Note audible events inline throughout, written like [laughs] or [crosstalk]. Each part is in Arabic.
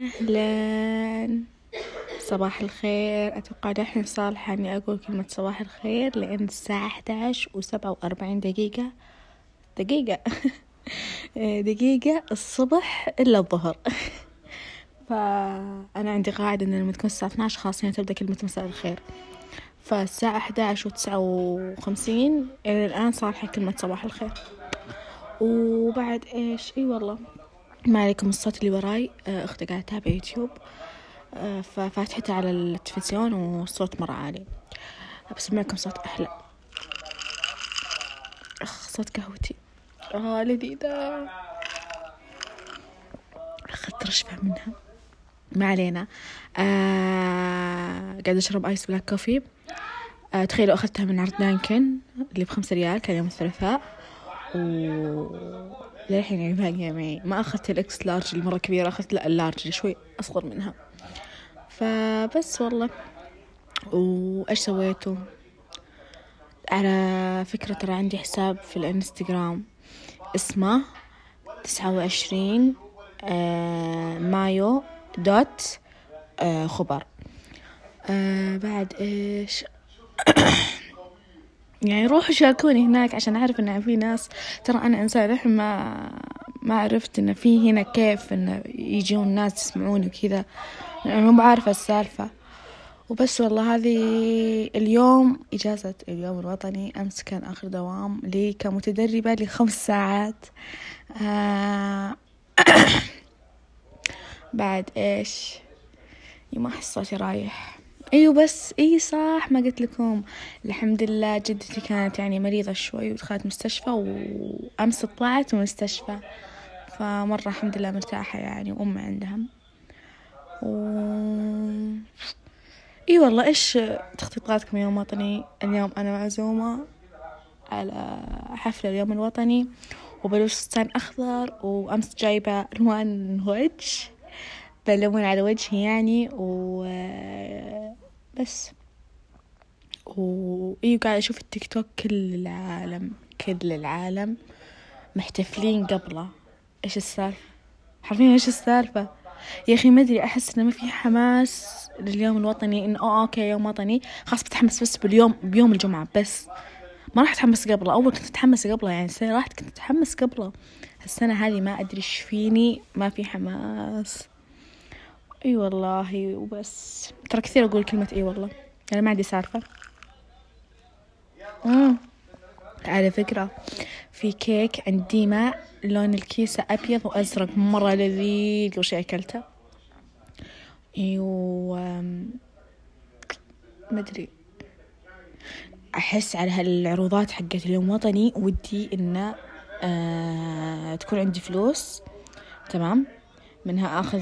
أهلا. صباح الخير. أتوقع دحين صالحة إني أقول كلمة صباح الخير لأن الساعة أحداش وسبعة وأربعين دقيقة. دقيقة. [laughs] دقيقة الصبح إلا الظهر. [laughs] فأنا عندي قاعدة إن لما تكون الساعة اثناش خلاص هنا تبدأ كلمة مساء الخير. فالساعة أحداش وتسعة وخمسين إلى الآن صالحة كلمة صباح الخير. وبعد إيش؟ إي والله. ما عليكم الصوت اللي وراي. أختي قاعدة تتابع يوتيوب. ففاتحتها على التلفزيون والصوت مرة عالي. بسمعكم صوت أحلى. أخ صوت قهوتي. آه لذيذة. أخذت رشفة منها. ما علينا. آه قاعدة أشرب ice black coffee. آه تخيلوا أخذتها من عرض دانكن اللي بخمسة ريال كان يوم الثلاثاء. للحين يعني باقية معي ما أخذت ال X large المرة كبيرة أخذت لا ال large اللي شوي أصغر منها. فبس والله. وإيش سويتوا؟ على فكرة ترى عندي حساب في الانستغرام اسمه تسعة وعشرين مايو dot خبر. بعد إيش؟ [coughs] يعني روحوا شاركوني هناك عشان أعرف إن في ناس. ترى أنا إنسان لحين ما ما عرفت إن في هنا كيف إن يجون ناس يسمعوني وكذا. يعني مو بعارفة السالفة. وبس والله هذه اليوم إجازة اليوم الوطني. أمس كان آخر دوام لي كمتدربة لخمس ساعات. آه [coughs] بعد إيش؟ أحس صوتي رايح أيوه بس اي صح ما قلت لكم. الحمد لله جدتي كانت يعني مريضة شوي ودخلت مستشفى وأمس طلعت من المستشفى فمرة الحمد لله مرتاحة يعني وأم عندها. و إي والله إيش تخطيطاتكم يوم وطني؟ اليوم أنا معزومة على حفلة اليوم الوطني وبلوش فستان أخضر وأمس جايبة ألوان وجه بلون على وجهي يعني و بس. وإيه قاعدة أشوف التيك توك كل العالم كل العالم محتفلين قبله. إيش السالفة؟ حرفيا إيش السالفة؟ يا أخي ما أدري أحس إنه ما في حماس لليوم الوطني إنه أوه أوكي يوم وطني. خلاص بتحمس بس باليوم بيوم الجمعة بس. ما راح أتحمس قبله. أول كنت أتحمس قبله يعني السنة راحت كنت أتحمس قبله. السنة هذه ما أدري إيش فيني ما في حماس. إي أيوة والله وبس. ترى كثير أقول كلمة إي والله. أنا ما عندي سالفة. مم. على فكرة في كيك عند ديما لون الكيسة أبيض وأزرق. مرة لذيذ. وشي أكلته؟ أيوه. مدري أحس على هالعروضات حقت اليوم وطني ودي إنه آه تكون عندي فلوس. تمام؟ منها أخذ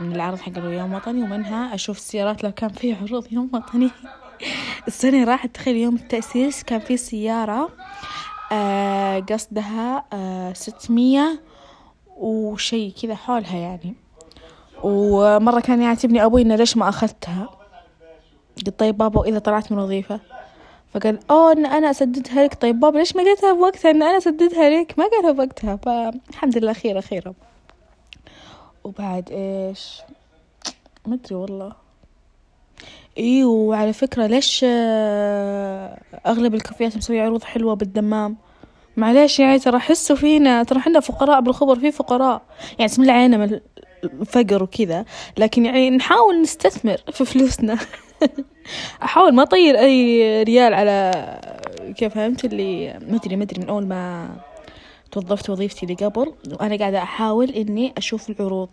من العرض حق اليوم وطني ومنها أشوف السيارات لو كان في عروض يوم وطني. [laughs] السنة راحت تخيل يوم التأسيس كان في سيارة قصدها ستمية وشي كذا حولها يعني. ومرة كان يعاتبني أبوي إنه ليش ما أخذتها؟ قلت طيب بابا وإذا طلعت من وظيفة. فقال أوه إن أنا أسددها لك. طيب بابا ليش ما قلتها بوقتها؟ إن أنا أسددها لك. ما قالها بوقتها. فالحمد لله خيرة خيرة وبعد إيش؟ ما ادري والله. اي وعلى فكرة ليش أغلب الكافيات مسوية عروض حلوة بالدمام؟ معليش يعني ترى حسوا فينا ترى حنا فقراء بالخبر في فقراء. يعني بسم الله علينا من الفقر وكذا لكن يعني نحاول نستثمر في فلوسنا. [laughs] أحاول ما أطير أي ريال على كيف فهمت اللي ما أدري من أول ما توظفت وظيفتي اللي قبل وأنا قاعدة أحاول إني أشوف العروض.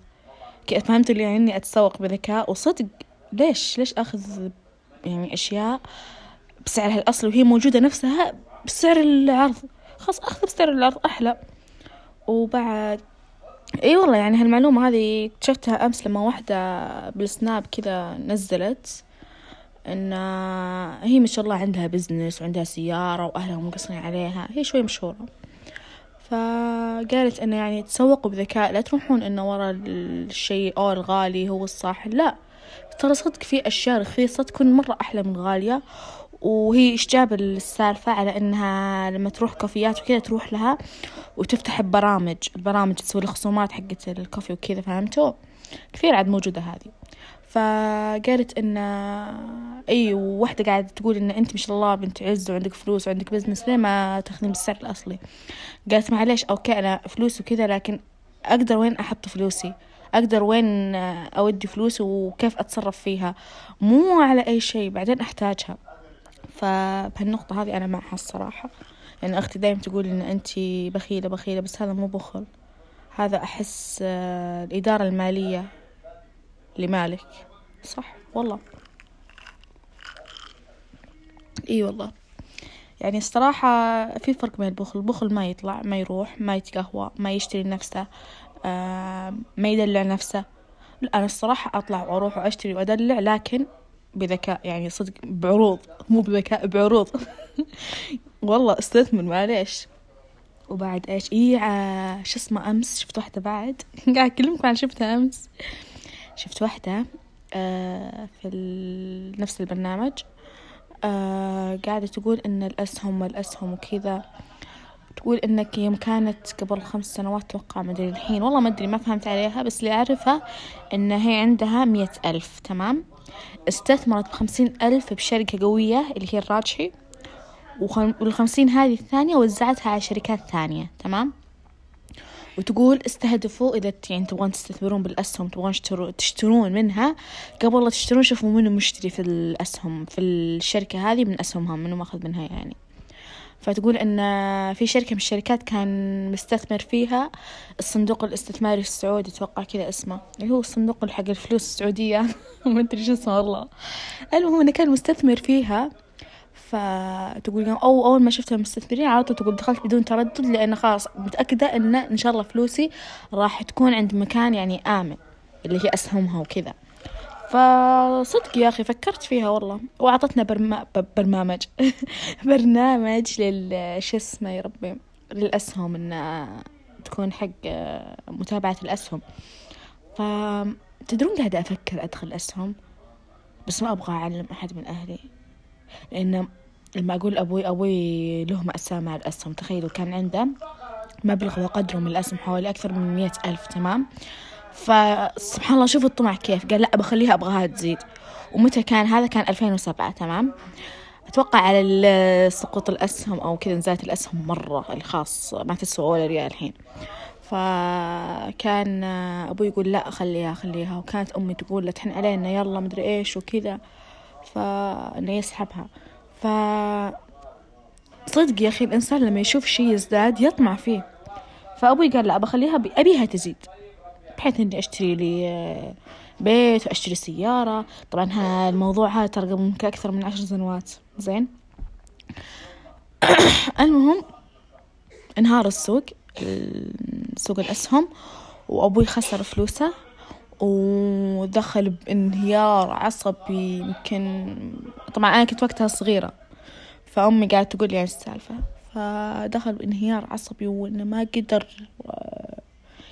فهمت اللي يعني إني أتسوق بذكاء وصدق ليش؟ ليش أخذ يعني أشياء بسعرها الأصلي وهي موجودة نفسها بسعر العرض؟ خلاص أخذ بسعر العرض أحلى. وبعد إي والله يعني هالمعلومة هذه اكتشفتها أمس لما واحدة بالسناب كذا نزلت إن هي ما شاء الله عندها بزنس وعندها سيارة وأهلها مقصرين عليها هي شوي مشهورة. فقالت إنه يعني تسوقوا بذكاء لا تروحون إنه ورا الشيء أو الغالي هو الصح لا. ترى صدق في أشياء رخيصة تكون مرة أحلى من غالية وهي إيش جاب السالفة على إنها لما تروح كافيات وكذا تروح لها وتفتح ببرامج البرامج تسوي الخصومات حقت الكوفي وكذا فهمتوا؟ كثير عاد موجودة هذه. فقالت إن أي وحدة قاعدة تقول إن أنت ما شاء الله بنت عز وعندك فلوس وعندك business ليه ما تاخذين بالسعر الأصلي؟ قالت معليش okay أنا فلوس وكذا لكن أقدر وين أحط فلوسي؟ أقدر وين أودي فلوسي وكيف أتصرف فيها؟ مو على أي شيء بعدين أحتاجها. فبهالنقطة هذه أنا معها الصراحة لأن أختي دايما تقول إن أنتي بخيلة بخيلة بس هذا مو بخل. هذا أحس الإدارة المالية لمالك. صح والله. إي والله. يعني الصراحة في فرق بين البخل البخل ما يطلع ما يروح ما يتقهوى ما يشتري نفسه آه ما يدلع نفسه. لا أنا الصراحة أطلع وأروح وأشتري وأدلع لكن بذكاء يعني صدق بعروض. مو بذكاء بعروض. [laughs] والله أستثمر معليش. وبعد إيش؟ إيه شو اسمه أمس؟ شفت واحدة بعد؟ [laughs] قاعد اكلمكم عن شفتها أمس. شفت واحدة آه في نفس البرنامج آه قاعدة تقول إن الأسهم والأسهم وكذا. تقول إنك يوم كانت قبل خمس سنوات توقع مدري الحين والله ما أدري ما فهمت عليها بس اللي أعرفها إن هي عندها مية ألف تمام؟ استثمرت بخمسين ألف بشركة قوية اللي هي الراجحي والخمسين هذه الثانية وزعتها على شركات ثانية تمام؟ وتقول استهدفوا إذا يعني تبغون تستثمرون بالأسهم تبغون تشترون منها. قبل لا تشترون شوفوا منو مشتري في الأسهم في الشركة هذه من أسهمها منو ماخذ منها يعني. فتقول إن في شركة من الشركات كان مستثمر فيها الصندوق الاستثماري السعودي أتوقع كذا اسمه. اللي هو الصندوق حق الفلوس السعودية. [laughs] ما أدري شو اسمه والله. المهم إنه كان مستثمر فيها فتقول أو أول ما شفت المستثمرين على طول تقول دخلت بدون تردد لأن خلاص متأكدة إن إن شاء الله فلوسي راح تكون عند مكان يعني آمن اللي هي أسهمها وكذا. فصدق يا أخي فكرت فيها والله وأعطتنا برما برنامج. [laughs] برنامج لل شو اسمه يا ربي؟ للأسهم إن تكون حق متابعة الأسهم. فتدرون قاعدة أفكر أدخل الأسهم بس ما أبغى أعلم أحد من أهلي. لأن لما أقول أبوي أبوي له مأساة مع الأسهم. تخيلوا كان عنده مبلغ وقدره من الأسهم حوالي أكثر من مية ألف تمام؟ فسبحان الله شوفوا الطمع كيف. قال لا بخليها أبغاها تزيد. ومتى كان؟ هذا كان ألفين وسبعة تمام؟ أتوقع على سقوط الأسهم أو كذا نزلت الأسهم مرة اللي خاص ما تسوى ولا ريال الحين. فكان أبوي يقول لا خليها خليها وكانت أمي تقول لا تحن علينا يلا مدري إيش وكذا. فإنه يسحبها ف صدق يا أخي الإنسان لما يشوف شي يزداد يطمع فيه. فأبوي قال لا بخليها بي... أبيها تزيد. بحيث إني أشتري لي آه، بيت وأشتري سيارة. طبعا الموضوع هذا ترى ممكن أكثر من عشر سنوات. زين؟ [coughs] المهم انهار السوق سوق الأسهم وأبوي خسر فلوسه. ودخل بانهيار عصبي يمكن طبعا أنا كنت وقتها صغيرة فأمي قاعدة تقول لي عن السالفة؟ فدخل بانهيار عصبي وإنه ما قدر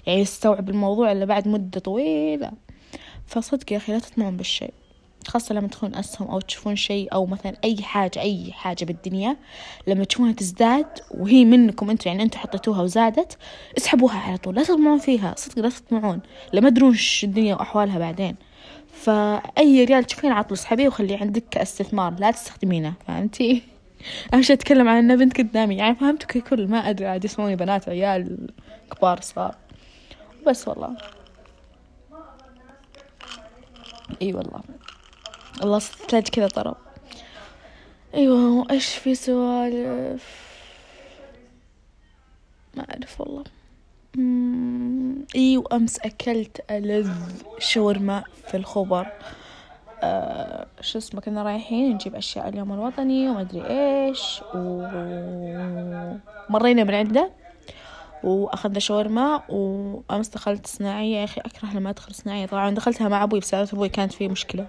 يعني يستوعب الموضوع إلا بعد مدة طويلة. فصدق يا أخي لا تطمعون بالشيء. خاصة لما تكون أسهم أو تشوفون شيء أو مثلا أي حاجة أي حاجة بالدنيا لما تشوفونها تزداد وهي منكم أنتم يعني أنتم حطيتوها وزادت اسحبوها على طول لا تطمعون فيها صدق لا تطمعون لما تدرون إيش الدنيا وأحوالها بعدين. فأي ريال تشوفين عطل اسحبيه وخليه عندك كاستثمار لا تستخدمينه فهمتي؟ [laughs] أهم شي أتكلم عن إنه بنت قدامي يعني فهمتوا ككل ما أدري عاد يسموني بنات عيال كبار صغار. بس والله. إي والله. الله الثلج كذا طرب. أيوه إيش في سوالف؟ ما أعرف والله. إي وأمس أكلت ألذ شاورما في الخبر. آه شو اسمه كنا رايحين نجيب أشياء اليوم الوطني وما أدري إيش ومرينا من عنده. وأخذنا شاورما وأمس دخلت صناعية. يا أخي أكره لما أدخل صناعية. طبعا دخلتها مع أبوي بسبب أبوي كانت في مشكلة.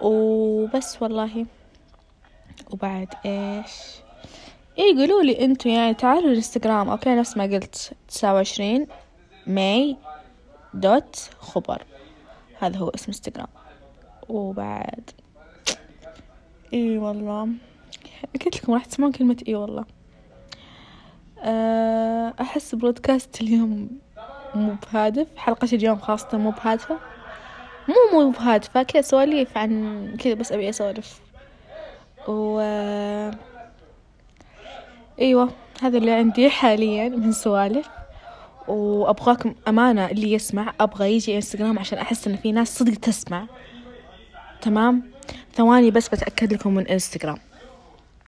وبس والله. وبعد إيش؟ إيه قولوا لي أنتوا يعني تعالوا الإنستغرام. okay نفس ما قلت. تسعة وعشرين May dot خبر. هذا هو اسم إنستغرام. وبعد. اي والله. قلت لكم راح تسمعون كلمة اي والله. آه، أحس broadcast اليوم مو بهادف حلقة اليوم خاصة مو بهادفة مو مو بهادفة كذا سواليف عن كذا بس أبي أسولف. و إيوه هذا اللي عندي حاليا من سوالف. وأبغاكم أمانة اللي يسمع أبغى يجي إنستغرام عشان أحس إن في ناس صدق تسمع. تمام؟ ثواني بس بتأكد لكم من إنستغرام.